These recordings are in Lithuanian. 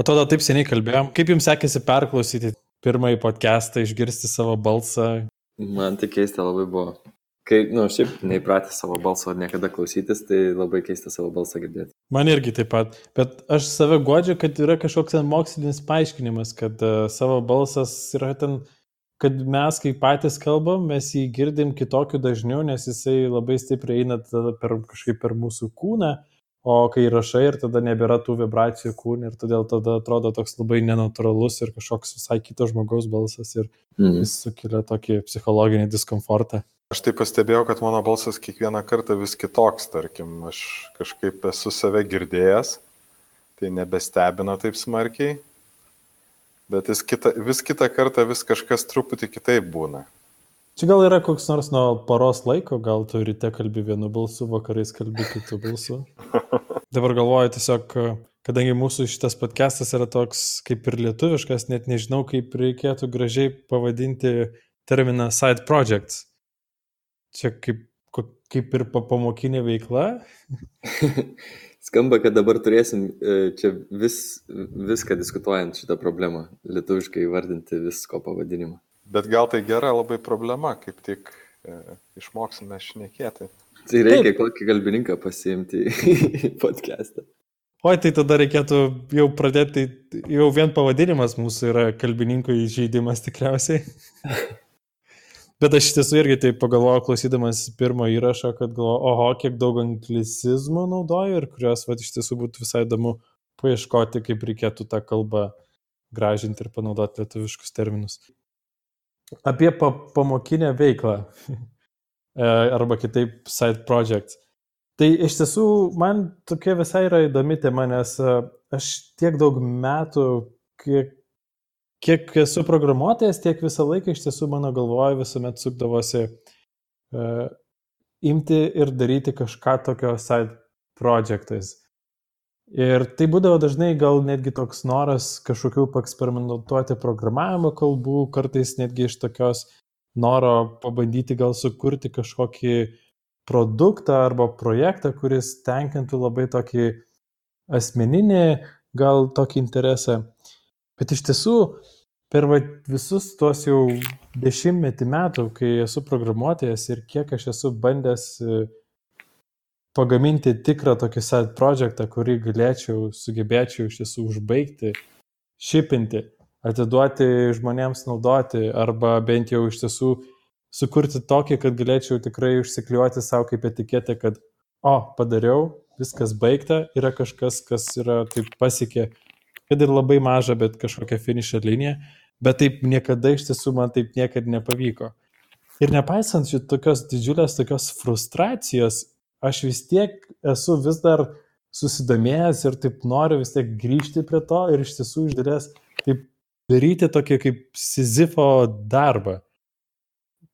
Atrodo, taip seniai kalbėjom. Kaip jums sekėsi perklausyti pirmąjį podcastą, išgirsti savo balsą? Man tai keista labai buvo. Kai, na, nu, šiaip neįpratęs savo balso niekada klausytis, tai labai keista savo balsą girdėti. Man irgi taip pat. Bet aš save godžiu, kad yra kažkoks mokslinis paaiškinimas, kad uh, savo balsas yra ten, kad mes, kai patys kalbam, mes jį girdim kitokiu dažniu, nes jisai labai stipriai eina per, kažkaip per mūsų kūną. Uh, o kai rašai ir tada nebėra tų vibracijų kūne ir todėl tada atrodo toks labai nenatūralus ir kažkoks visai kito žmogaus balsas ir mm. jis sukelia tokį psichologinį diskomfortą. Aš tai pastebėjau, kad mano balsas kiekvieną kartą vis kitoks, tarkim, aš kažkaip esu save girdėjęs, tai nebestebina taip smarkiai, bet vis kitą, vis kitą kartą vis kažkas truputį kitaip būna. Čia gal yra koks nors nuo paros laiko, gal tu ryte kalbi vienu balsu, vakarais kalbi kitu balsu. Dabar galvoju tiesiog, kadangi mūsų šitas podcastas yra toks kaip ir lietuviškas, net nežinau, kaip reikėtų gražiai pavadinti terminą side projects. Čia kaip, kaip ir pamokinė veikla. Skamba, kad dabar turėsim e, čia vis, viską diskutuojant šitą problemą, lietuviškai vardinti visko pavadinimą. Bet gal tai gera labai problema, kaip tik e, išmoksime šnekėti. Tai reikia Taip. kokį kalbininką pasiimti į podcastą. Oi, tai tada reikėtų jau pradėti, jau vien pavadinimas mūsų yra kalbininkų įžeidimas tikriausiai. Bet aš iš tiesų irgi tai pagalvojau, klausydamas pirmo įrašo, kad galvoju, oho, kiek daug anglicizmų naudoju ir kuriuos, va, iš tiesų būtų visai įdomu paieškoti, kaip reikėtų tą kalbą gražinti ir panaudoti lietuviškus terminus apie pa pamokinę veiklą arba kitaip side projects. Tai iš tiesų man tokia visai yra įdomi tema, nes e, aš tiek daug metų, kiek, kiek esu programuotojas, tiek visą laiką iš tiesų mano galvoje visuomet sukdavosi uh, imti ir daryti kažką tokio side projectais. Ir tai būdavo dažnai gal netgi toks noras kažkokių paeksperimentuoti programavimo kalbų, kartais netgi iš tokios noro pabandyti gal sukurti kažkokį produktą arba projektą, kuris tenkintų labai tokį asmeninį gal tokį interesą. Bet iš tiesų, per visus tuos jau dešimtmetį metų, kai esu programuotojas ir kiek aš esu bandęs pagaminti tikrą tokį side projektą, kurį galėčiau, sugebėčiau iš tiesų užbaigti, šipinti, atiduoti žmonėms naudoti arba bent jau iš tiesų sukurti tokį, kad galėčiau tikrai užsikliuoti savo kaip etiketę, kad o, padariau, viskas baigta, yra kažkas, kas yra taip pasiekė, kad ir labai maža, bet kažkokia finišo linija, bet taip niekada iš tiesų man taip niekada nepavyko. Ir nepaisant šitokios didžiulės tokios frustracijos, aš vis tiek esu vis dar susidomėjęs ir taip noriu vis tiek grįžti prie to ir iš tiesų iš dalies taip daryti tokį kaip Sizifo darbą.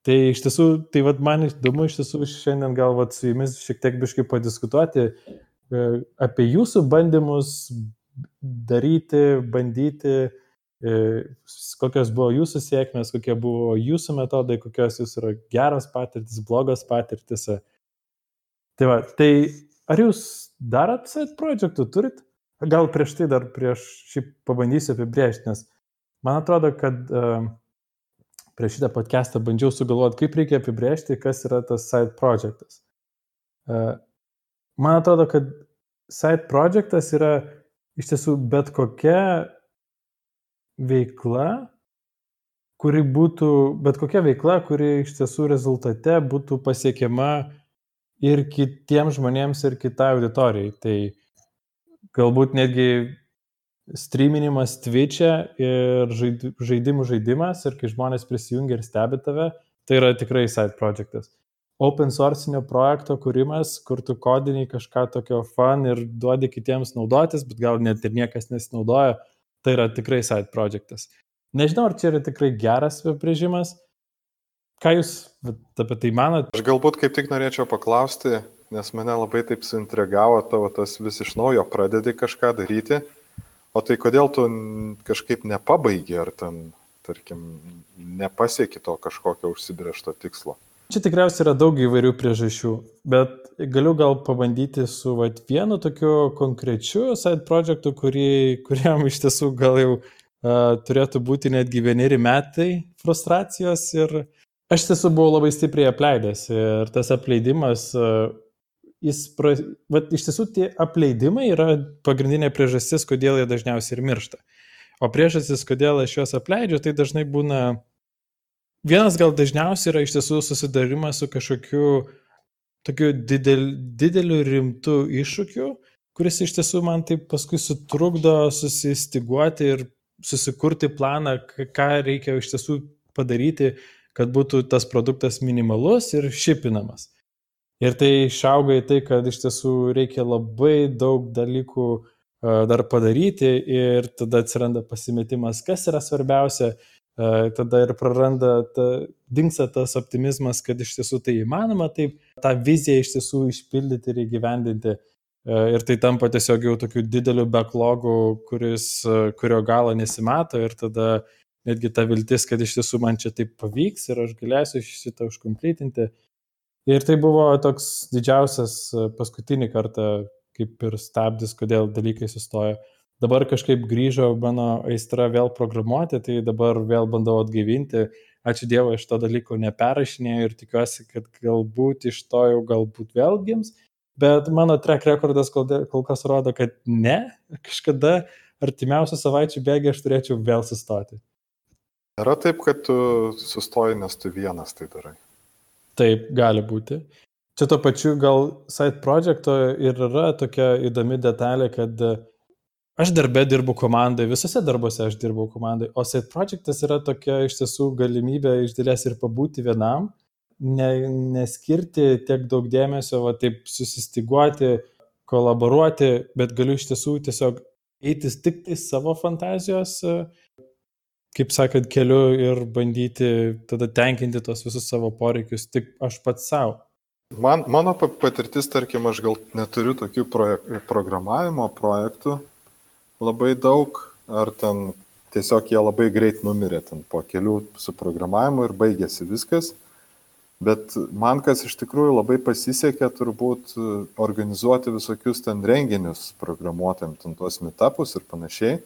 Tai iš tiesų, tai vad man įdomu iš tiesų šiandien gal vat, su jumis šiek tiek biškai padiskutuoti e, apie jūsų bandymus daryti, bandyti, e, kokios buvo jūsų sėkmės, kokie buvo jūsų metodai, kokios jūsų yra geros patirtis, blogos patirtis. Tai va, tai ar jūs darot side projektų, turit? Gal prieš tai dar prieš šį pabandysiu apibrėžti, nes man atrodo, kad uh, prieš šitą podcastą bandžiau sugalvoti, kaip reikia apibrėžti, kas yra tas side projektas. Uh, man atrodo, kad side projektas yra iš tiesų bet kokia veikla, kuri būtų, bet kokia veikla, kuri iš tiesų rezultate būtų pasiekiama ir kitiems žmonėms, ir kitai auditorijai. Tai galbūt netgi streaminimas Twitch'e ir žaidimų žaidimas, ir kai žmonės prisijungia ir stebi tave, tai yra tikrai side projectas. Open sourcinio projekto kūrimas, kur tu kodiniai kažką tokio fan ir duodi kitiems naudotis, bet gal net ir niekas nesinaudoja, tai yra tikrai side projectas. Nežinau, ar čia yra tikrai geras apibrėžimas, Ką jūs apie tai manot? Aš galbūt kaip tik norėčiau paklausti, nes mane labai taip suintrigavo tavo tas vis iš naujo pradedi kažką daryti, o tai kodėl tu kažkaip nepabaigi ar ten, tarkim, nepasieki to kažkokio užsibriešto tikslo? Čia tikriausiai yra daug įvairių priežasčių, bet galiu gal pabandyti su vat, vienu tokiu konkrečiu side projektu, kurį, kuriam iš tiesų gal jau uh, turėtų būti netgi vieneri metai frustracijos ir aš tiesų buvau labai stipriai apleidęs ir tas apleidimas uh, jis, pra, vat, iš tiesų tie apleidimai yra pagrindinė priežastis, kodėl jie dažniausiai ir miršta. O priežastis, kodėl aš juos apleidžiu, tai dažnai būna, vienas gal dažniausiai yra iš tiesų susidarimas su kažkokiu tokiu didel, dideliu rimtu iššūkiu, kuris iš tiesų man taip paskui sutrukdo susistiguoti ir susikurti planą, ką reikia iš tiesų padaryti, kad būtų tas produktas minimalus ir šipinamas. Ir tai išauga į tai, kad iš tiesų reikia labai daug dalykų dar padaryti ir tada atsiranda pasimetimas, kas yra svarbiausia, tada ir praranda, ta, dinksa tas optimizmas, kad iš tiesų tai įmanoma taip, tą viziją iš tiesų išpildyti ir įgyvendinti. Ir tai tampa tiesiog jau tokiu dideliu backlogu, kuris, kurio galo nesimato ir tada netgi ta viltis, kad iš tiesų man čia taip pavyks ir aš galėsiu šitą užkomplytinti, Ir tai buvo toks didžiausias e, paskutinį kartą kaip ir stabdis, kodėl dalykai sustojo. Dabar kažkaip grįžo mano aistra vėl programuoti, tai dabar vėl bandau atgaivinti. Ačiū Dievui, aš to dalyko neperašinėjau ir tikiuosi, kad galbūt iš to jau galbūt vėl gims. Bet mano track rekordas kol, kol kas rodo, kad ne, kažkada artimiausią savaičių bėgį aš turėčiau vėl sustoti. Yra taip, kad tu sustoji, nes tu vienas tai darai. Taip, gali būti. Čia to pačiu gal side projekto ir yra tokia įdomi detalė, kad e, aš darbę dirbu komandai, visose darbuose aš dirbu komandai, o side projektas yra tokia iš tiesų galimybė iš dėlės ir pabūti vienam, ne, neskirti tiek daug dėmesio, va taip susistiguoti, kolaboruoti, bet galiu iš tiesų tiesiog eiti tik tai savo fantazijos kaip sakant, keliu ir bandyti tada tenkinti tos visus savo poreikius tik aš pats savo. Man, mano patirtis, tarkim, aš gal neturiu tokių projek programavimo projektų labai daug, ar ten tiesiog jie labai greit numirė ten po kelių su programavimu ir baigėsi viskas. Bet man kas iš tikrųjų labai pasisekė turbūt organizuoti visokius ten renginius programuotojams, ten tuos metapus ir panašiai.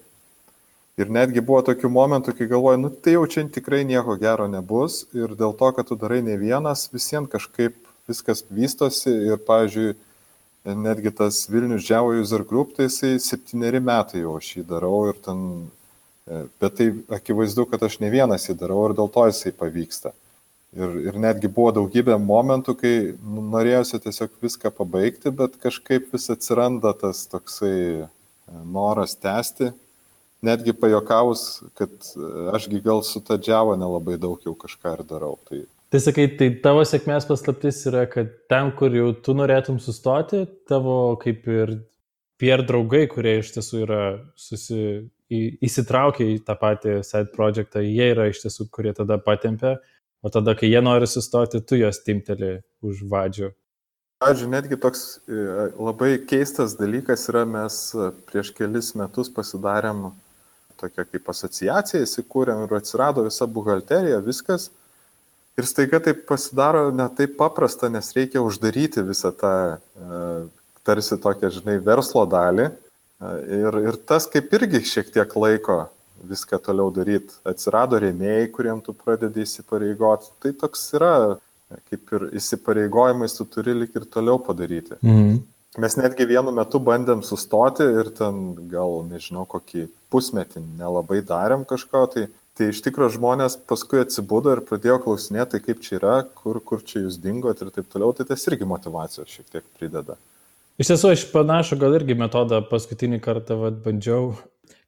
Ir netgi buvo tokių momentų, kai galvoju, nu tai jau čia tikrai nieko gero nebus. Ir dėl to, kad tu darai ne vienas, visiems kažkaip viskas vystosi. Ir, pavyzdžiui, netgi tas Vilnius Džiavo user group, tai jisai septyneri metai jau aš jį darau ir ten, e, bet tai akivaizdu, kad aš ne vienas jį darau ir dėl to jisai pavyksta. Ir, ir netgi buvo daugybė momentų, kai nu, norėjosi tiesiog viską pabaigti, bet kažkaip vis atsiranda tas toksai e, noras tęsti netgi pajokavus, kad e, ašgi gal su ta džiava nelabai daug jau kažką ir darau. Tai... tai sakai, tai tavo sėkmės paslaptis yra, kad ten, kur jau tu norėtum sustoti, tavo kaip ir PR draugai, kurie iš tiesų yra susi, į, įsitraukę į tą patį side projektą, jie yra iš tiesų, kurie tada patempia, o tada, kai jie nori sustoti, tu juos timteli už vadžių. Pavyzdžiui, netgi toks e, labai keistas dalykas yra, mes prieš kelis metus pasidarėm tokia kaip asociacija įsikūrėm ir atsirado visa buhalterija, viskas. Ir staiga taip pasidaro ne taip paprasta, nes reikia uždaryti visą tą e, tarsi tokią, žinai, verslo dalį. E, ir, ir tas kaip irgi šiek tiek laiko viską toliau daryti. Atsirado rėmėjai, kuriem tu pradedi įsipareigoti. Tai toks yra, kaip ir įsipareigojimais tu turi lik ir toliau padaryti. Mhm. Mes netgi vienu metu bandėm sustoti ir ten gal, nežinau, kokį pusmetį nelabai darėm kažko, tai, tai iš tikrųjų žmonės paskui atsibudo ir pradėjo klausinėti, tai kaip čia yra, kur, kur čia jūs dingot ir taip toliau, tai tas irgi motivacijos šiek tiek prideda. Iš tiesų, aš panašų gal irgi metodą paskutinį kartą vat, bandžiau.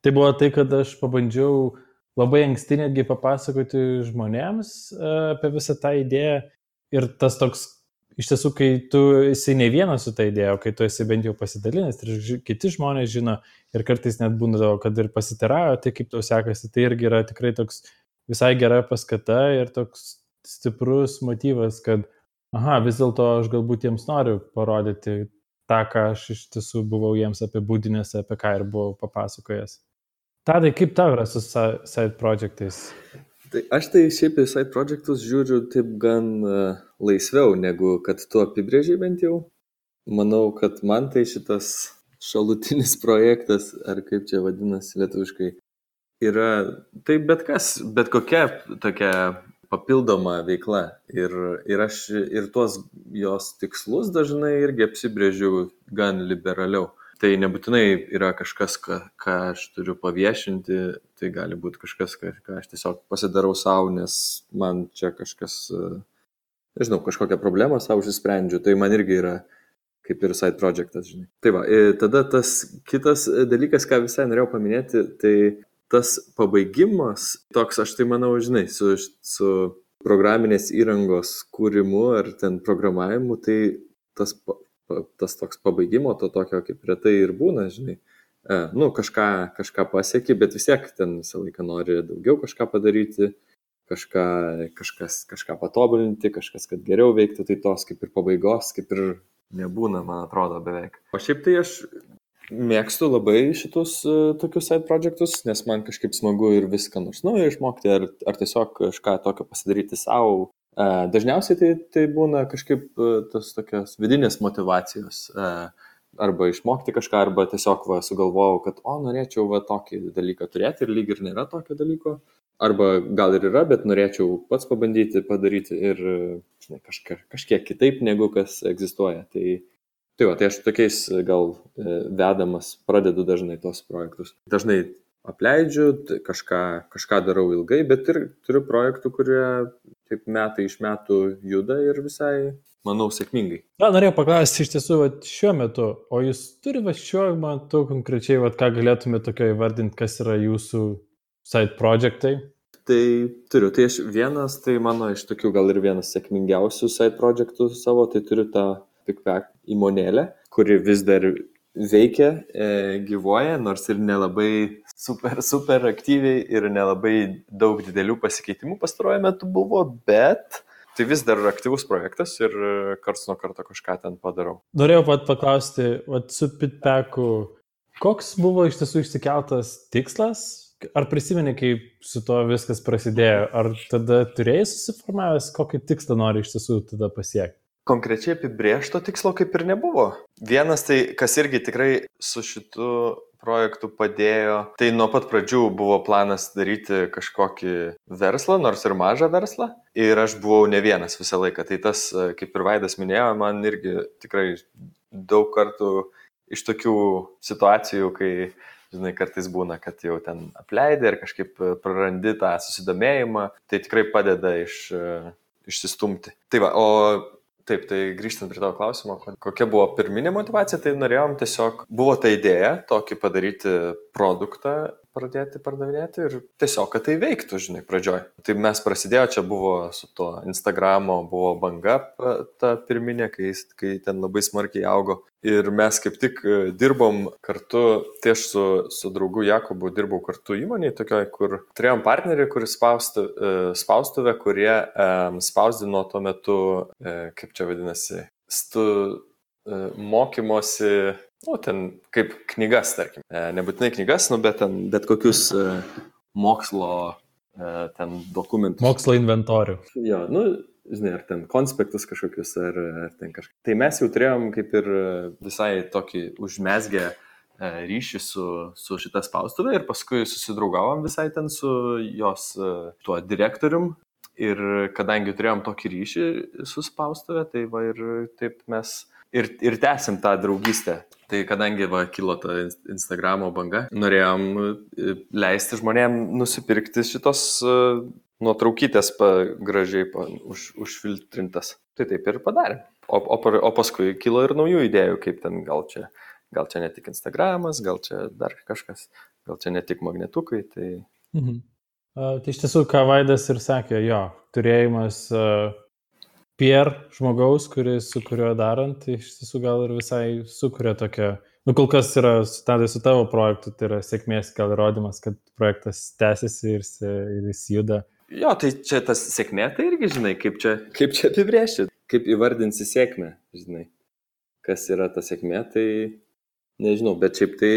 Tai buvo tai, kad aš pabandžiau labai anksti netgi papasakoti žmonėms e, apie visą tą idėją ir tas toks iš tiesų, kai tu esi ne vienas su ta idėja, o kai tu esi bent jau pasidalinęs ir kiti žmonės žino ir kartais net būna, kad ir pasiteravo, tai kaip tau sekasi, tai irgi yra tikrai toks visai gera paskata ir toks stiprus motyvas, kad, aha, vis dėlto aš galbūt jiems noriu parodyti tą, ką aš iš tiesų buvau jiems apibūdinęs, apie ką ir buvau papasakojęs. Tadai, kaip tau yra su side projectais? Tai aš tai šiaip į side projectus žiūriu taip gan uh, laisviau, negu kad tu apibrėžiai bent jau. manau, kad man tai šitas šalutinis projektas, ar kaip čia vadinasi lietuviškai, yra, tai bet kas, bet kokia tokia papildoma veikla. Ir, ir aš ir tuos jos tikslus dažnai irgi apsibrėžiu gan liberaliau. Tai nebūtinai yra kažkas, ką, ką aš turiu paviešinti, tai gali būti kažkas, ką, ką aš tiesiog pasidarau savo, nes man čia kažkas, nežinau, kažkokią problemą savo išsprendžiu. Tai man irgi yra kaip ir side projectas, žinai. Tai va, tada tas kitas dalykas, ką visai norėjau paminėti, tai tas pabaigimas, toks, aš tai manau, žinai, su, su programinės įrangos kūrimu ar ten programavimu, tai tas, tas toks pabaigimo, to tokio kaip retai ir būna, žinai. E, nu, kažką, kažką pasieki, bet vis tiek ten visą laiką nori daugiau kažką padaryti, kažką, kažkas, kažką patobulinti, kažkas, kad geriau veiktų, tai tos kaip ir pabaigos, kaip ir nebūna, man atrodo, beveik. O šiaip tai aš mėgstu labai šitus uh, tokius side projectus, nes man kažkaip smagu ir viską nors naujo išmokti, ar, ar tiesiog kažką tokio pasidaryti savo. Dažniausiai tai, tai būna kažkaip uh, tas tokios vidinės motivacijos. Uh, arba išmokti kažką, arba tiesiog va, sugalvojau, kad, o, norėčiau va tokį dalyką turėti ir lyg ir nėra tokio dalyko. Arba gal ir yra, bet norėčiau pats pabandyti padaryti ir žinai, kažka, kažkiek kitaip negu kas egzistuoja. Tai Tai va, tai aš tokiais gal e, vedamas pradedu dažnai tos projektus. Dažnai apleidžiu, kažką, kažką darau ilgai, bet ir turiu projektų, kurie taip metai iš metų juda ir visai, manau, sėkmingai. Na, norėjau paklausti iš tiesų, va, šiuo metu, o jūs turite šiuo metu konkrečiai, va, ką galėtumėte tokio įvardinti, kas yra jūsų side projektai? Tai turiu, tai aš vienas, tai mano iš tokių gal ir vienas sėkmingiausių side projektų savo, tai turiu tą PikPack įmonėlė, kuri vis dar veikia, e, gyvoja, nors ir nelabai super, super aktyviai ir nelabai daug didelių pasikeitimų pastaruoju metu buvo, bet tai vis dar aktyvus projektas ir karts nuo karto kažką ten padarau. Norėjau pat paklausti, vat, su PitPacku, koks buvo iš tiesų išsikeltas tikslas? Ar prisimeni, kaip su to viskas prasidėjo? Ar tada turėjai susiformavęs, kokį tikslą nori iš tiesų tada pasiekti? konkrečiai apibrėžto tikslo kaip ir nebuvo. Vienas tai, kas irgi tikrai su šitu projektu padėjo, tai nuo pat pradžių buvo planas daryti kažkokį verslą, nors ir mažą verslą. Ir aš buvau ne vienas visą laiką. Tai tas, kaip ir Vaidas minėjo, man irgi tikrai daug kartų iš tokių situacijų, kai žinai, kartais būna, kad jau ten apleidai ir kažkaip prarandi tą susidomėjimą, tai tikrai padeda iš, išsistumti. Tai va, o Taip, tai grįžtant prie tavo klausimo, kokia buvo pirminė motivacija, tai norėjom tiesiog, buvo ta idėja tokį padaryti produktą, pradėti pardavinėti ir tiesiog, kad tai veiktų, žinai, pradžioj. Tai mes prasidėjo, čia buvo su to Instagramo, buvo banga ta pirminė, kai, kai ten labai smarkiai augo. Ir mes kaip tik e, dirbom kartu, tai aš su, su draugu Jakobu dirbau kartu įmonėje, tokioje, kur turėjom partnerį, kuris spaustu, e, spaustuvę, kurie spausdino tuo metu, kaip čia vadinasi, stu, mokymosi nu, ten kaip knygas, tarkim. E, nebūtinai knygas, nu, bet, ten, bet kokius e, mokslo e, ten dokumentus. Mokslo inventorių. Jo, nu, žinai, ar ten konspektus kažkokius, ar, ar ten kažką. Tai mes jau turėjom kaip ir visai tokį užmesgę ryšį su, su šitą spaustuvę ir paskui susidraugavom visai ten su jos tuo direktorium. Ir kadangi turėjom tokį ryšį su spaustuvė, tai va ir taip mes ir, ir tęsim tą draugystę. Tai kadangi va, kilo ta Instagramo banga, norėjom e, leisti žmonėm nusipirkti šitos uh, nuotraukytės pa, gražiai pa, už, užfiltrintas. Tai taip ir padarėm. O, o, o paskui kilo ir naujų idėjų, kaip ten gal čia, gal čia ne tik Instagramas, gal čia dar kažkas, gal čia ne tik magnetukai. Tai... Mhm. Tai iš tiesų, ką Vaidas ir sakė, jo, turėjimas uh, PR žmogaus, kuris, su kuriuo darant, tai iš tiesų gal ir visai sukuria tokią, nu kol kas yra tada su tavo projektu, tai yra sėkmės gal įrodymas, kad projektas tęsiasi ir, ir jis juda. Jo, tai čia tas sėkmė, tai irgi žinai, kaip čia, kaip čia apibrėžti, kaip įvardinsi sėkmę, žinai. Kas yra ta sėkmė, tai nežinau, bet šiaip tai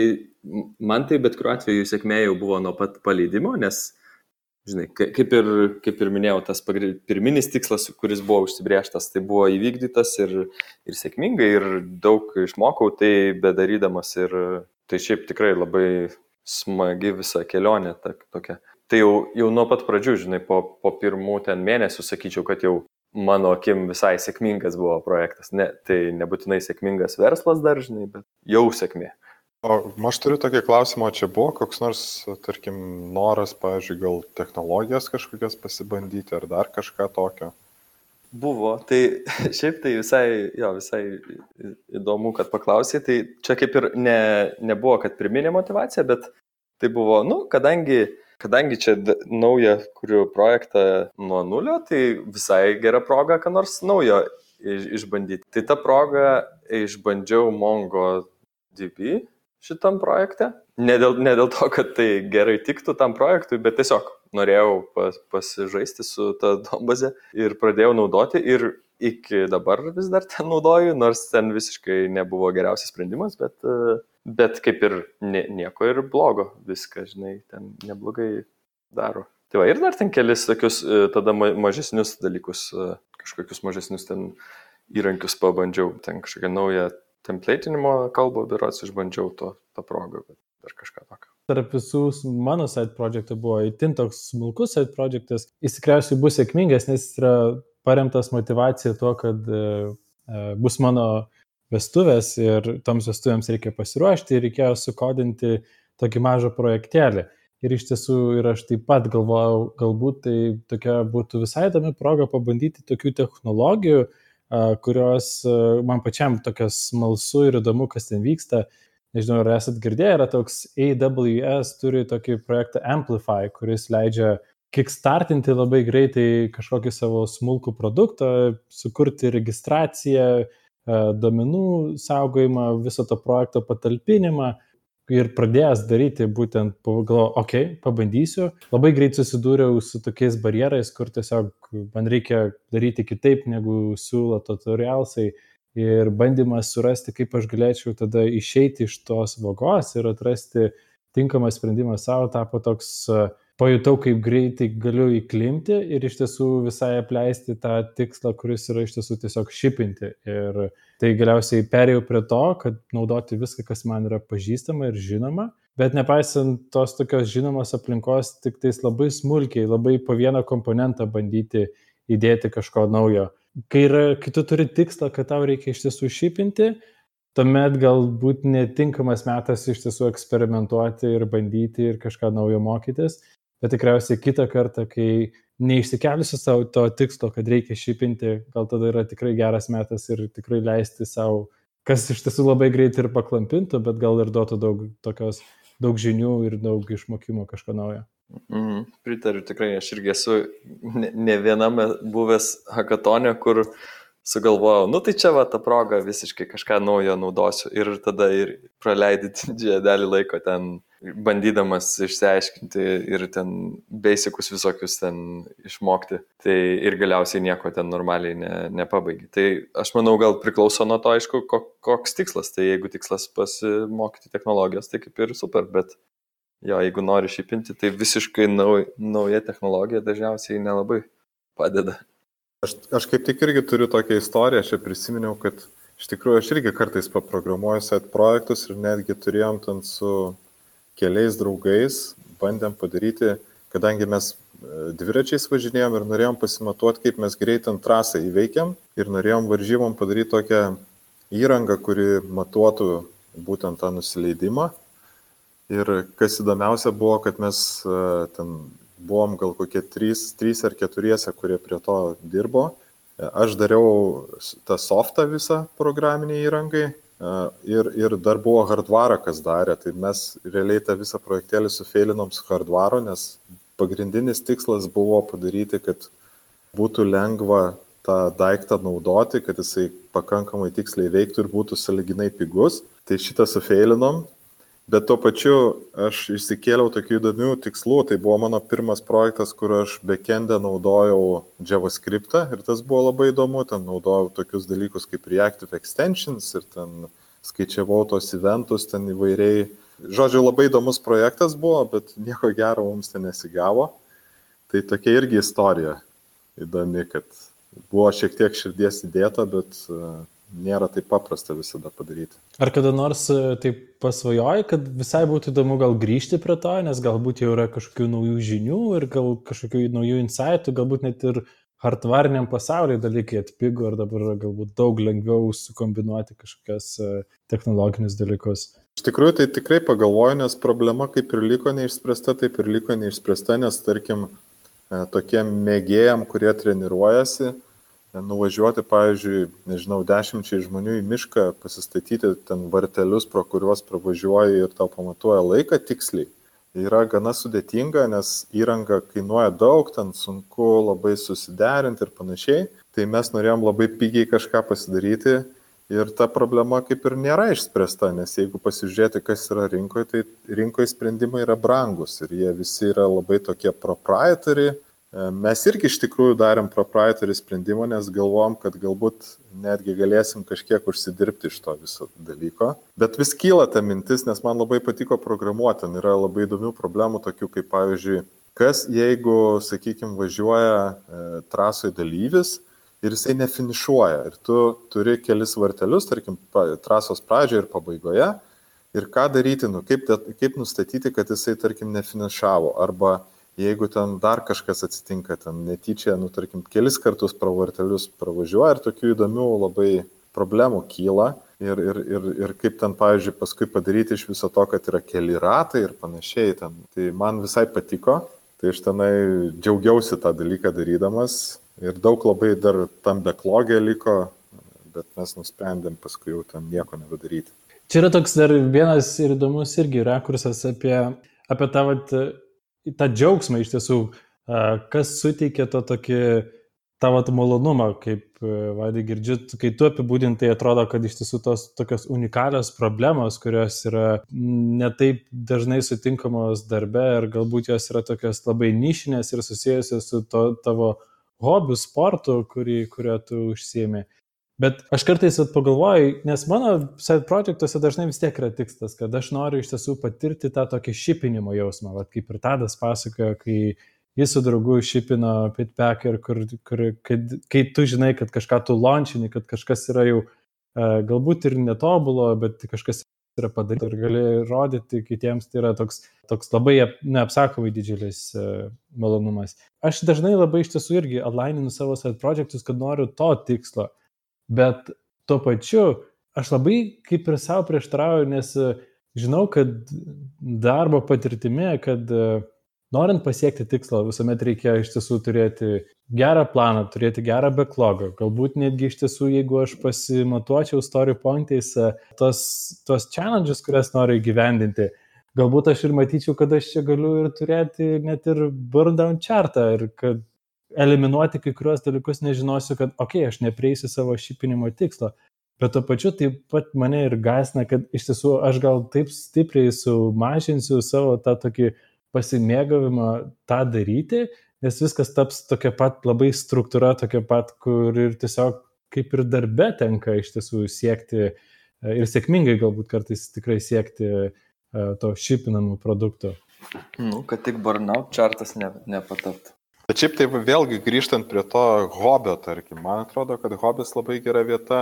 man tai bet kuriuo atveju sėkmė jau buvo nuo pat paleidimo, nes žinai, kaip ir, kaip ir minėjau, tas pirminis tikslas, kuris buvo užsibrieštas, tai buvo įvykdytas ir, ir sėkmingai, ir daug išmokau tai bedarydamas ir tai šiaip tikrai labai smagi visa kelionė ta, tokia. Tai jau, jau nuo pat pradžių, žinai, po, po pirmų ten mėnesių sakyčiau, kad jau mano akim visai sėkmingas buvo projektas. Ne, tai nebūtinai sėkmingas verslas dar, žinai, bet jau sėkmė. O aš turiu tokį klausimą, čia buvo koks nors, tarkim, noras, pavyzdžiui, gal technologijas kažkokias pasibandyti ar dar kažką tokio? Buvo, tai šiaip tai visai, jo, visai įdomu, kad paklausai, tai čia kaip ir ne, nebuvo, kad priminė motivacija, bet tai buvo, nu, kadangi, kadangi čia naują kuriu projektą nuo nulio, tai visai gera proga, ką nors naujo išbandyti. Tai tą progą išbandžiau MongoDB šitam projekte. Ne dėl, ne dėl to, kad tai gerai tiktų tam projektui, bet tiesiog norėjau pas, pasižaisti su ta dombaze ir pradėjau naudoti ir iki dabar vis dar ten naudoju, nors ten visiškai nebuvo geriausias sprendimas, bet, bet kaip ir ne, nieko ir blogo, viską, žinai, ten neblogai daro. Tai va, ir dar ten kelis tokius tada mažesnius dalykus, kažkokius mažesnius ten įrankius pabandžiau, ten kažkokią naują templatinimo kalbą, berots išbandžiau to, tą progą, bet dar kažką tokio. Tarp visų mano side projektų buvo įtin toks smulkus side projektas. Jis tikriausiai bus sėkmingas, nes jis yra paremtas motivacija tuo, kad e, e, bus mano vestuvės ir toms vestuvėms reikia pasiruošti ir reikėjo sukodinti tokį mažą projektėlį. Ir iš tiesų ir aš taip pat galvojau, galbūt tai tokia būtų visai įdomi proga pabandyti tokių technologijų, uh, kurios man pačiam tokias smalsu ir įdomu, kas ten vyksta. Nežinau, ar esat girdėję, yra toks AWS turi tokį projektą Amplify, kuris leidžia kickstartinti labai greitai kažkokį savo smulkų produktą, sukurti registraciją, domenų saugojimą, viso to projekto patalpinimą ir pradėjęs daryti būtent, pagalvojau, okei, okay, pabandysiu, labai greit susidūriau su tokiais barjerais, kur tiesiog man reikia daryti kitaip, negu siūlo tutorialsai ir bandymas surasti, kaip aš galėčiau tada išeiti iš tos vagos ir atrasti tinkamą sprendimą savo, tapo toks uh, pajutau, kaip greitai galiu įklimti ir iš tiesų visai apleisti tą tikslą, kuris yra iš tiesų tiesiog šipinti. Ir tai galiausiai perėjau prie to, kad naudoti viską, kas man yra pažįstama ir žinoma. Bet nepaisant tos tokios žinomos aplinkos, tik tais labai smulkiai, labai po vieną komponentą bandyti įdėti kažko naujo. Kai, yra, kai tu turi tikslą, kad tau reikia iš tiesų šipinti, tuomet galbūt netinkamas metas iš tiesų eksperimentuoti ir bandyti ir kažką naujo mokytis bet tikriausiai kitą kartą, kai neišsikeliusi savo to tikslo, kad reikia šipinti, gal tada yra tikrai geras metas ir tikrai leisti savo, kas iš tiesų labai greitai ir paklampintų, bet gal ir duotų daug, tokios, daug žinių ir daug išmokimo kažko naujo. Mm, pritariu, tikrai aš irgi esu ne, ne viename buvęs hackathone, kur sugalvojau, nu tai čia va ta proga visiškai kažką naujo naudosiu ir tada ir praleidai didžiąją dalį laiko ten bandydamas išsiaiškinti ir ten basicus visokius ten išmokti. Tai ir galiausiai nieko ten normaliai ne, nepabaigi. Tai aš manau, gal priklauso nuo to, aišku, koks tikslas. Tai jeigu tikslas pasimokyti technologijos, tai kaip ir super, bet jo, jeigu nori šipinti, tai visiškai nauj, nauja technologija dažniausiai nelabai padeda. Aš, aš kaip tik irgi turiu tokią istoriją, aš prisiminiau, kad iš tikrųjų aš irgi kartais paprogramuoju set projektus ir netgi turėjom ten su keliais draugais bandėm padaryti, kadangi mes e, dviračiais važinėjom ir norėjom pasimatuoti, kaip mes greit ant trasą įveikiam ir norėjom varžybom padaryti tokią įrangą, kuri matuotų būtent tą nusileidimą. Ir kas įdomiausia buvo, kad mes e, ten buvom gal kokie trys, trys ar keturiese, kurie prie to dirbo. E, aš dariau tą softą visą programinį įrangai, Ir, ir dar buvo hardvarą, kas darė, tai mes realiai tą visą projektėlį sufeilinom su hardvaru, nes pagrindinis tikslas buvo padaryti, kad būtų lengva tą daiktą naudoti, kad jisai pakankamai tiksliai veiktų ir būtų saliginai pigus. Tai šitą sufeilinom Bet tuo pačiu aš išsikėliau tokių įdomių tikslų. Tai buvo mano pirmas projektas, kur aš backendę naudojau JavaScript ir tas buvo labai įdomu. Ten naudojau tokius dalykus kaip Reactive Extensions ir ten skaičiavau tos eventus ten įvairiai. Žodžiu, labai įdomus projektas buvo, bet nieko gero mums ten nesigavo. tai tokia irgi istorija įdomi, kad buvo šiek tiek širdies įdėta, bet nėra taip paprasta visada padaryti. Ar kada nors e, taip pasvajoji, kad visai būtų įdomu gal grįžti prie to, nes galbūt jau yra kažkokių naujų žinių ir gal kažkokių naujų insightų, galbūt net ir hardvariniam pasaulyje dalykai atpigo ir dabar galbūt daug lengviau sukombinuoti kažkokias e, technologinius dalykus. Iš tikrųjų, tai tikrai pagalvoju, nes problema kaip ir liko neišspręsta, taip ir liko neišspręsta, nes tarkim, e, tokiem mėgėjam, kurie treniruojasi, nuvažiuoti, pavyzdžiui, nežinau, dešimčiai žmonių į mišką, pasistatyti ten vartelius, pro kuriuos pravažiuoji ir tau pamatuoja laiką tiksliai, yra gana sudėtinga, nes įranga kainuoja daug, ten sunku labai susiderinti ir panašiai. Tai mes norėjom labai pigiai kažką pasidaryti ir ta problema kaip ir nėra išspręsta, nes jeigu pasižiūrėti, kas yra rinkoje, tai rinkoje sprendimai yra brangus ir jie visi yra labai tokie proprietary, Mes irgi iš tikrųjų darėm proprietary sprendimą, nes galvom, kad galbūt netgi galėsim kažkiek užsidirbti iš to viso dalyko. Bet vis kyla ta mintis, nes man labai patiko programuoti. Ten yra labai įdomių problemų, tokių kaip pavyzdžiui, kas jeigu, sakykime, važiuoja e, trasoje dalyvis ir jisai nefinišuoja ir tu turi kelis vartelius, tarkim, trasos pradžioje ir pabaigoje. Ir ką daryti, nu, kaip, kaip nustatyti, kad jisai, tarkim, nefinišavo. Arba jeigu ten dar kažkas atsitinka, ten netyčia, nu, tarkim, kelis kartus pravartelius pravažiuoja ir tokių įdomių labai problemų kyla. Ir, ir, ir, ir kaip ten, pavyzdžiui, paskui padaryti iš viso to, kad yra keli ratai ir panašiai. Ten. Tai man visai patiko, tai aš tenai džiaugiausi tą dalyką darydamas ir daug labai dar tam beklogė liko, bet mes nusprendėm paskui jau ten nieko nebedaryti. Čia yra toks dar vienas ir įdomus irgi rakursas apie, apie tą vat, tą džiaugsmą iš tiesų, kas suteikia to tokį tavo malonumą, kaip vadai girdžiu, kai tu apibūdintai atrodo, kad iš tiesų tos tokios unikalios problemos, kurios yra netaip dažnai sutinkamos darbe ir galbūt jos yra tokios labai nišinės ir susijusios su to, tavo hobiu, sportu, kurį, kurio tu užsiemi. Bet aš kartais pagalvoju, nes mano side projektuose dažnai vis tiek yra tikslas, kad aš noriu iš tiesų patirti tą tokį šipinimo jausmą, Vat kaip ir Tadas pasakojo, kai jis su draugu šipino pitpacker, kur, kur, kad, kai tu žinai, kad kažką tu launčini, kad kažkas yra jau uh, galbūt ir netobulo, bet kažkas yra padaryta ir gali rodyti kitiems, tai yra toks, toks labai neapsakomai didžiulis uh, malonumas. Aš dažnai labai iš tiesų irgi atlaininu savo side projektus, kad noriu to tikslo bet tuo pačiu aš labai kaip ir savo prieštrauju, nes e, žinau, kad darbo patirtimi, kad e, norint pasiekti tikslą, visuomet reikia iš tiesų turėti gerą planą, turėti gerą backlogą. Galbūt netgi iš tiesų, jeigu aš pasimatuočiau story pointais e, tos, tos challenges, kurias noriu įgyvendinti, galbūt aš ir matyčiau, kad aš čia galiu ir turėti net ir burn down chartą ir kad eliminuoti kai kuriuos dalykus, nežinosiu, kad, okei, okay, aš neprieisiu savo šipinimo tikslo. Bet to pačiu taip pat mane ir gasina, kad iš tiesų aš gal taip stipriai sumažinsiu savo tą tokį pasimėgavimą tą daryti, nes viskas taps tokia pat labai struktūra, tokia pat, kur ir tiesiog kaip ir darbe tenka iš tiesų siekti e, ir sėkmingai galbūt kartais tikrai siekti e, to šipinamų produktų. Nu, kad tik burnout čartas ne, nepataptų. Bet šiaip tai vėlgi grįžtant prie to hobio, tarkim, man atrodo, kad hobis labai gera vieta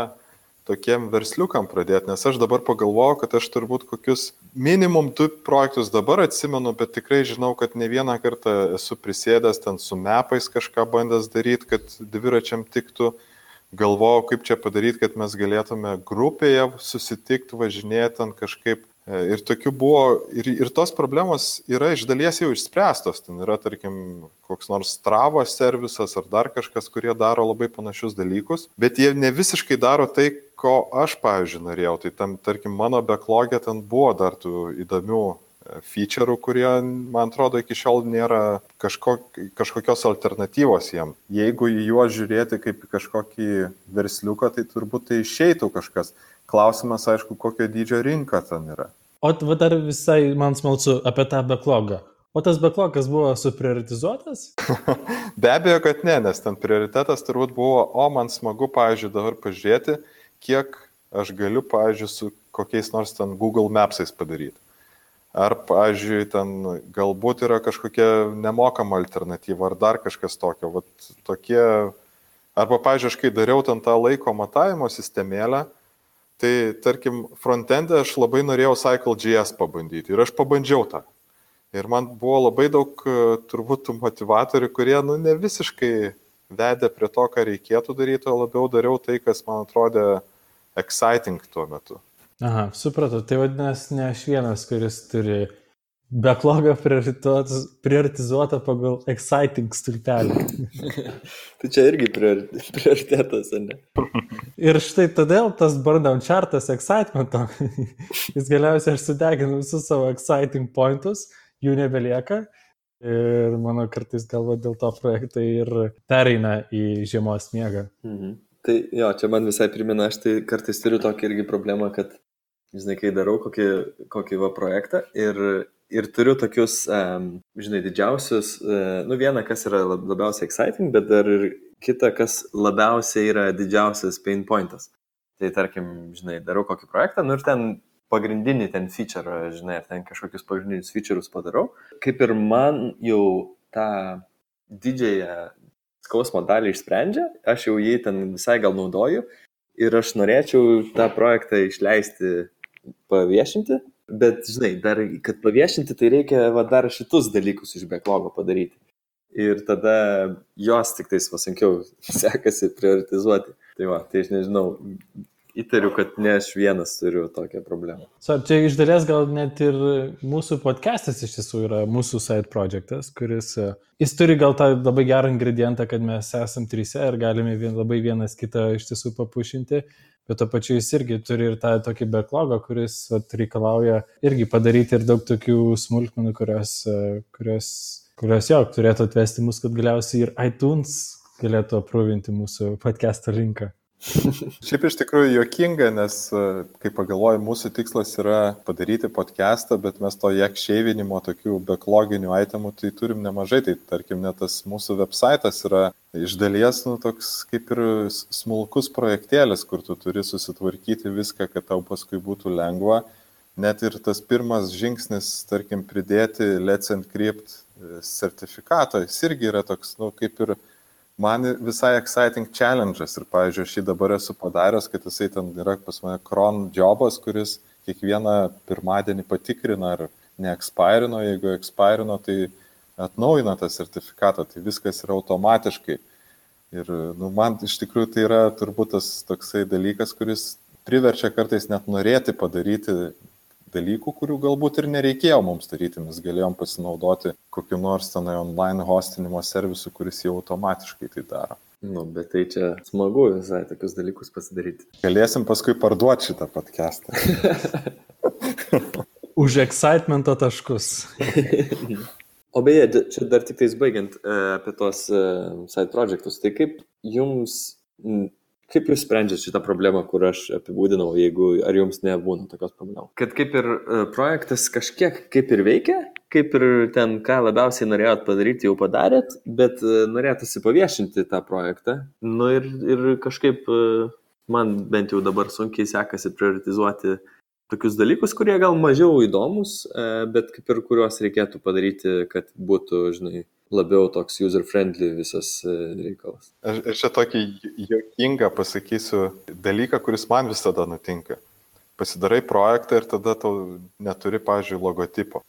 tokiem versliukam pradėti, nes aš dabar pagalvoju, kad aš turbūt kokius minimum du projektus dabar atsimenu, bet tikrai žinau, kad ne vieną kartą esu prisėdęs ten su mepais kažką bandęs daryti, kad dviračiam tiktų. Galvojau, kaip čia padaryti, kad mes galėtume grupėje susitikti, važinėti ant kažkaip ir tokių buvo, ir, ir tos problemos yra iš dalies jau išspręstos. Ten yra, tarkim, koks nors stravo servisas ar dar kažkas, kurie daro labai panašius dalykus, bet jie ne visiškai daro tai, ko aš, pavyzdžiui, norėjau. Tai tam, tarkim, mano backlogė ten buvo dar tų įdomių e, feature'ų, kurie, man atrodo, iki šiol nėra kažko, kažkokios alternatyvos jiem. Jeigu į juos žiūrėti kaip į kažkokį versliuką, tai turbūt tai išeitų kažkas. Klausimas, aišku, kokio dydžio rinka ten yra. O dar visai man smalsu apie tą backlogą. O tas backlogas buvo suprioritizuotas? Be abejo, kad ne, nes ten prioritetas turbūt buvo, o man smagu, pavyzdžiui, dabar pažiūrėti, kiek aš galiu, pavyzdžiui, su kokiais nors ten Google Mapsais padaryti. Ar, pavyzdžiui, ten galbūt yra kažkokia nemokama alternatyva, ar dar kažkas tokio. Vat tokie, arba, pavyzdžiui, aš kai dariau ten tą laiko matavimo sistemėlę, tai, tarkim, frontendė aš labai norėjau Cycle.js pabandyti ir aš pabandžiau tą. Ir man buvo labai daug turbūt motivatorių, kurie, nu, ne visiškai vedė prie to, ką reikėtų daryti, o labiau dariau tai, kas man atrodė exciting tuo metu. Aha, supratau. Tai vadinasi, ne aš vienas, kuris turi backlogą prioritizuotą pagal exciting stulpelį. tai čia irgi prioritetas, ne? Ir štai todėl tas burndown chartas excitemento, jis galiausiai aš sudeginu visus savo exciting pointus, jų nebelieka. Ir mano kartais galva dėl to projektai ir pereina į žiemos miegą. Mhm. Tai jo, čia man visai primena, aš tai kartais turiu tokį irgi problemą, kad žinai, kai darau kokį, kokį va projektą ir, ir turiu tokius, um, žinai, didžiausius, uh, nu vieną, kas yra labiausiai exciting, bet dar ir kitą, kas labiausiai yra didžiausias pain pointas. Tai tarkim, žinai, darau kokį projektą, nu ir ten pagrindinį ten feature, žinai, ar ten kažkokius pagrindinius feature'us padarau. Kaip ir man jau tą didžiąją skausmo dalį išsprendžia, aš jau jį ten visai gal naudoju ir aš norėčiau tą projektą išleisti paviešinti, bet, žinai, dar, kad paviešinti, tai reikia va, dar šitus dalykus iš backlogo padaryti. Ir tada jos tik tais pasankiau sekasi prioritizuoti. Tai va, tai aš nežinau, įtariu, kad ne aš vienas turiu tokią problemą. So, čia iš dalies gal net ir mūsų podcastas iš tiesų yra mūsų side projectas, kuris, e, jis turi gal tą labai gerą ingredientą, kad mes esam trise ir galime vien, labai vienas kitą iš tiesų papušinti, bet to pačiu jis irgi turi ir tą tokį backlogą, kuris at, reikalauja irgi padaryti ir daug tokių smulkmenų, kurios, e, kurios, kurios jau turėtų atvesti mus, kad galiausiai ir iTunes galėtų aprūvinti mūsų podcast'o linką. Šiaip iš tikrųjų juokinga, nes, e, kaip pagalvoju, mūsų tikslas yra padaryti podcastą, bet mes to jek šeivinimo, tokių backloginių itemų, tai turim nemažai. Tai tarkim, net tas mūsų websitas yra iš dalies, nu, toks kaip ir smulkus projektėlis, kur tu turi susitvarkyti viską, kad tau paskui būtų lengva. Net ir tas pirmas žingsnis, tarkim, pridėti Let's Encrypt e, sertifikatą, jis irgi yra toks, nu, kaip ir man visai exciting challenge'as ir, pavyzdžiui, aš jį dabar esu padaręs, kad jisai ten yra pas mane cron jobas, kuris kiekvieną pirmadienį patikrina, ar neexpairino, jeigu expairino, tai atnaujina tą sertifikatą, tai viskas yra automatiškai. Ir nu, man iš tikrųjų tai yra turbūt tas toksai dalykas, kuris priverčia kartais net norėti padaryti dalykų, kurių galbūt ir nereikėjo mums daryti. Mes galėjom pasinaudoti kokiu nors tenai online hostinimo servisu, kuris jau automatiškai tai daro. Nu, bet tai čia smagu visai tokius dalykus pasidaryti. Galėsim paskui parduoti šitą podcastą. Už excitemento taškus. o beje, čia dar tik tais baigiant e, apie tos e, side projectus, tai kaip jums Kaip jūs sprendžiate šitą problemą, kur aš apibūdinau, jeigu ar jums nebūna tokios problemos? Kad kaip ir e, projektas kažkiek kaip ir veikia, kaip ir ten, ką labiausiai norėjot padaryti, jau padarėt, bet e, norėtųsi paviešinti tą projektą. Nu ir, ir kažkaip e, man bent jau dabar sunkiai sekasi prioritizuoti tokius dalykus, kurie gal mažiau įdomus, bet kaip ir kuriuos reikėtų padaryti, kad būtų, žinai, labiau toks user-friendly visas e, reikalas. Aš, aš čia tokį juokingą pasakysiu dalyką, kuris man visada nutinka. Pasidarai projektą ir tada tau neturi, pavyzdžiui, logotipo.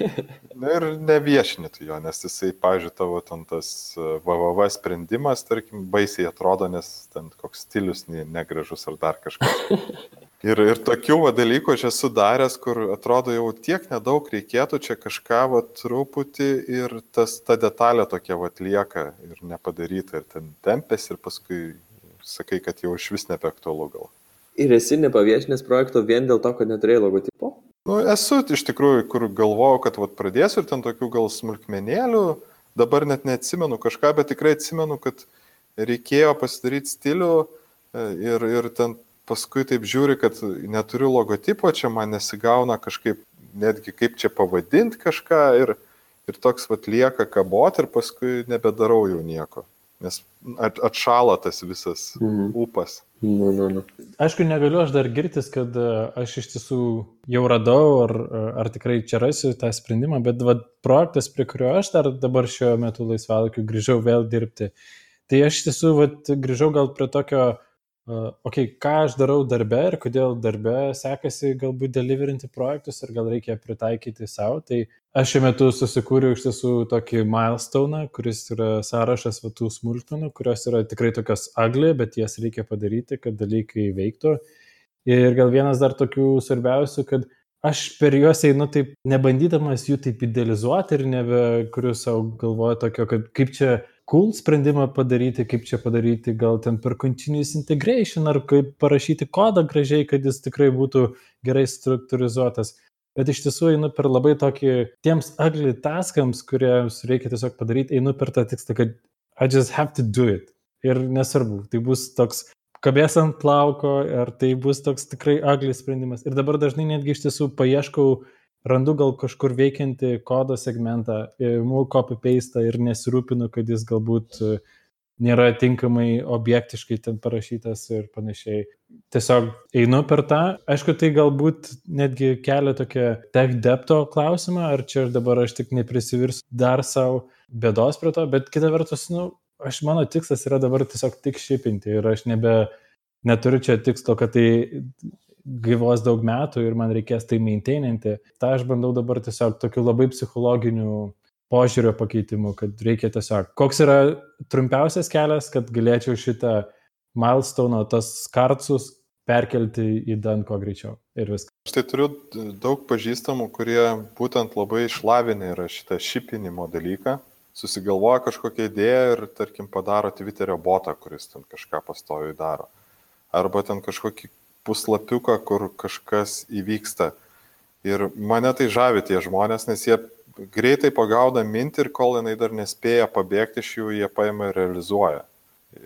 Na ir neviešini tu jo, nes jisai, pavyzdžiui, tavo ten tas VVV e, sprendimas, tarkim, baisiai atrodo, nes ten koks stilius negražus ar dar kažkas. Ir, ir tokių va, dalykų aš esu daręs, kur atrodo jau tiek nedaug reikėtų čia kažką va, truputį ir tas, ta detalė tokia va, lieka ir nepadaryta ir ten tempės ir paskui sakai, kad jau iš vis nebeaktualu gal. Ir esi nepaviešinęs projekto vien dėl to, kad neturėjai logotipo? Nu, esu iš tikrųjų, kur galvojau, kad vat, pradėsiu ir ten tokių gal smulkmenėlių, dabar net neatsimenu kažką, bet tikrai atsimenu, kad reikėjo pasidaryti stilių e, ir, ir ten paskui taip žiūri, kad neturiu logotipo, čia man nesigauna kažkaip, netgi kaip čia pavadinti kažką ir, ir toks vat lieka kabot ir paskui nebedarau jau nieko, nes atšala tas visas mhm. upas. Nu, nu, nu. Aišku, negaliu aš dar girtis, kad e, aš iš tiesų jau radau, ar, ar tikrai čia rasiu tą sprendimą, bet va, projektas, prie kurio aš dar dabar šiuo metu laisvalaikiu grįžau vėl dirbti, tai aš iš tiesų va, grįžau gal prie tokio okay, ką aš darau darbe ir kodėl darbe sekasi galbūt deliverinti projektus ir gal reikia pritaikyti savo. Tai aš šiuo metu susikūriau iš tiesų tokį milestone, kuris yra sąrašas vatų smulkmenų, kurios yra tikrai tokios agli, bet jas reikia padaryti, kad dalykai veiktų. Ir gal vienas dar tokių svarbiausių, kad aš per juos einu taip, nebandydamas jų taip idealizuoti ir nebekuriu savo galvoje tokio, kad kaip čia cool sprendimą padaryti, kaip čia padaryti, gal ten per continuous integration ar kaip parašyti kodą gražiai, kad jis tikrai būtų gerai struktūrizuotas. Bet iš tiesų einu per labai tokį, tiems ugly taskams, kuriems reikia tiesiog padaryti, einu per tą tikslą, kad I just have to do it. Ir nesvarbu, tai bus toks kabės ant plauko, ar tai bus toks tikrai ugly sprendimas. Ir dabar dažnai netgi iš tiesų paieškau randu gal kažkur veikiantį kodo segmentą, imu copy paste ir nesirūpinu, kad jis galbūt e, nėra tinkamai objektiškai ten parašytas ir panašiai. Tiesiog einu per tą. Aišku, tai galbūt netgi kelia tokią tech depto klausimą, ar čia aš dabar aš tik neprisivirsiu dar savo bėdos prie to, bet kita vertus, nu, aš mano tikslas yra dabar tiesiog tik šipinti ir aš nebe neturiu čia tikslo, kad tai gyvos daug metų ir man reikės tai maintaininti. Ta aš bandau dabar tiesiog tokiu labai psichologiniu požiūrio pakeitimu, kad reikia tiesiog, koks yra trumpiausias kelias, kad galėčiau šitą milestone, tas kartsus perkelti į dan kuo greičiau ir viską. Aš tai turiu daug pažįstamų, kurie būtent labai išlavinę yra šitą šipinimo dalyką, susigalvoja kažkokią idėją ir, tarkim, padaro Twitterio botą, kuris ten kažką pastoviai daro. Arba ten kažkokį puslapiuką, kur kažkas įvyksta. Ir mane tai žavi tie žmonės, nes jie greitai pagauna mintį ir kol jinai dar nespėja pabėgti iš jų, jie paima ir realizuoja.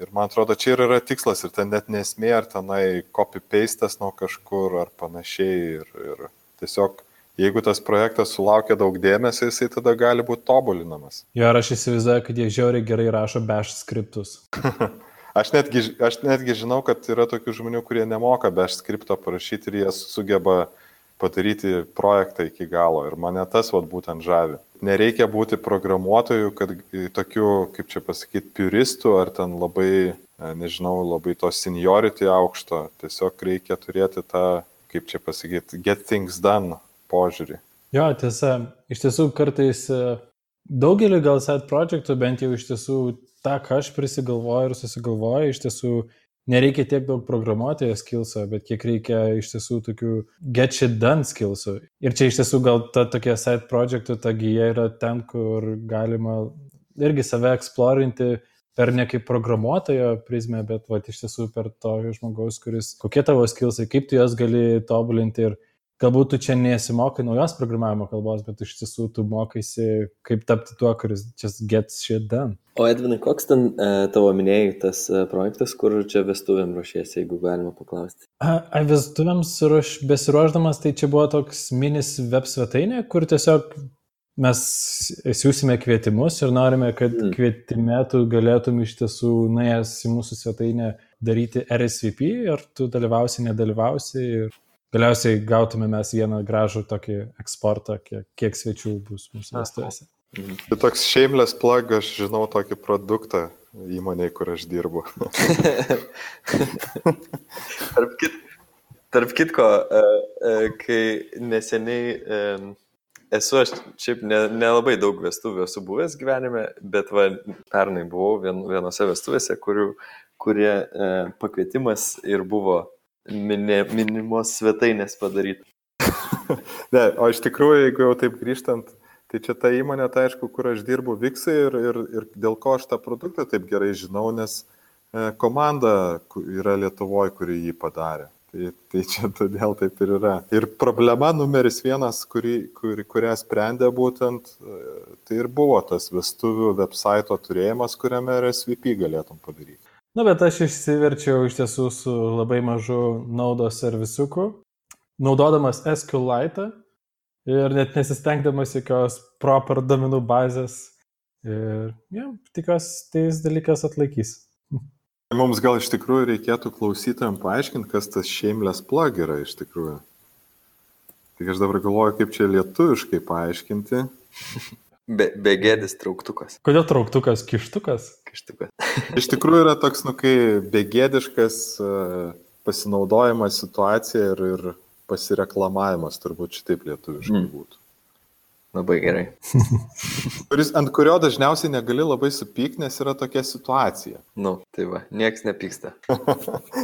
Ir man atrodo, čia ir yra tikslas ir ten net nesmė, ar tenai copy-pastas nuo kažkur ar panašiai. Ir, ir tiesiog, jeigu tas projektas sulaukia daug dėmesio, jisai tada gali būti tobulinamas. Jo, ar aš įsivaizduoju, kad jie žiauriai gerai rašo bash skriptus. Aš netgi, aš netgi žinau, kad yra tokių žmonių, kurie nemoka bash skripto parašyti ir jie sugeba padaryti projektą iki galo. Ir mane tas vat, būtent žavi. Nereikia būti programuotojų, kad tokių, kaip čia pasakyti, puristų ar ten labai, e, nežinau, labai to seniority aukšto. Tiesiog reikia turėti tą, kaip čia pasakyti, get things done požiūrį. Jo, tiesa, iš tiesų kartais e, daugelį gal side projektų bent jau iš tiesų tą, ką aš prisigalvoju ir susigalvoju, iš tiesų nereikia tiek daug programuotojo skilso, bet kiek reikia iš tiesų tokių get shit done skilsų. Ir čia iš tiesų gal ta tokia side projectų ta gyja yra ten, kur galima irgi save eksplorinti per ne kaip programuotojo prizmę, bet va, iš tiesų per to žmogaus, kuris, kokie tavo skilsai, kaip tu juos gali tobulinti ir galbūt tu čia nesimokai naujos programavimo kalbos, bet iš tiesų tu mokaisi, kaip tapti tuo, kuris just gets shit done. O Edvinai, koks ten e, tavo minėjai tas e, projektas, kur čia vestuvėm ruošiesi, jeigu galima paklausti? A, vestuvėms ruoš, besiruoždamas, tai čia buvo toks minis web svetainė, kur tiesiog mes siūsime kvietimus ir norime, kad mm. kvietime tu galėtum iš tiesų nuėjęs į mūsų svetainę daryti RSVP ir tu dalyvausi, nedalyvausi ir galiausiai gautume mes vieną gražų tokį eksportą, kiek, kiek svečių bus mūsų vestuvėse. Tai toks shameless plug, aš žinau tokį produktą įmoniai, kur aš dirbu. tarp, kit, tarp kitko, e, e, kai neseniai e, esu aš šiaip nelabai ne, ne daug vestuvių esu buvęs gyvenime, bet va, pernai buvau vien, vienose vestuvėse, kurių, kurie pakvietimas ir buvo minė, minimos svetainės padaryti. ne, o iš tikrųjų, jeigu jau taip grįžtant, tai čia ta įmonė, tai aišku, kur aš dirbu Viksai ir, ir, ir dėl ko aš tą produktą taip gerai žinau, nes e, komanda yra Lietuvoje, kuri jį padarė. Tai, tai čia todėl taip ir yra. Ir problema numeris vienas, kurį, kur, kurią sprendė būtent, e, tai ir buvo tas vestuvių website turėjimas, kuriame RSVP galėtum padaryti. Na, bet aš išsiverčiau iš tiesų su labai mažu naudos servisuku, naudodamas SQLite ir net nesistengdamas jokios proper domenų bazės. Ir ja, tikiuosi, tais dalykas atlaikys. Mums gal iš tikrųjų reikėtų klausytojams paaiškinti, kas tas shameless plug yra iš tikrųjų. Tik aš dabar galvoju, kaip čia lietuviškai paaiškinti. Be, begėdis trauktukas. Kodėl trauktukas kištukas? Kištukas. Iš tikrųjų yra toks, nu, kai begėdiškas e, pasinaudojimas situacija ir, ir pasireklamavimas, turbūt šitaip lietuviškai Mm. būtų. Labai gerai. Kuris, ant kurio dažniausiai negali labai supykti, nes yra tokia situacija. Nu, tai va, nieks nepyksta.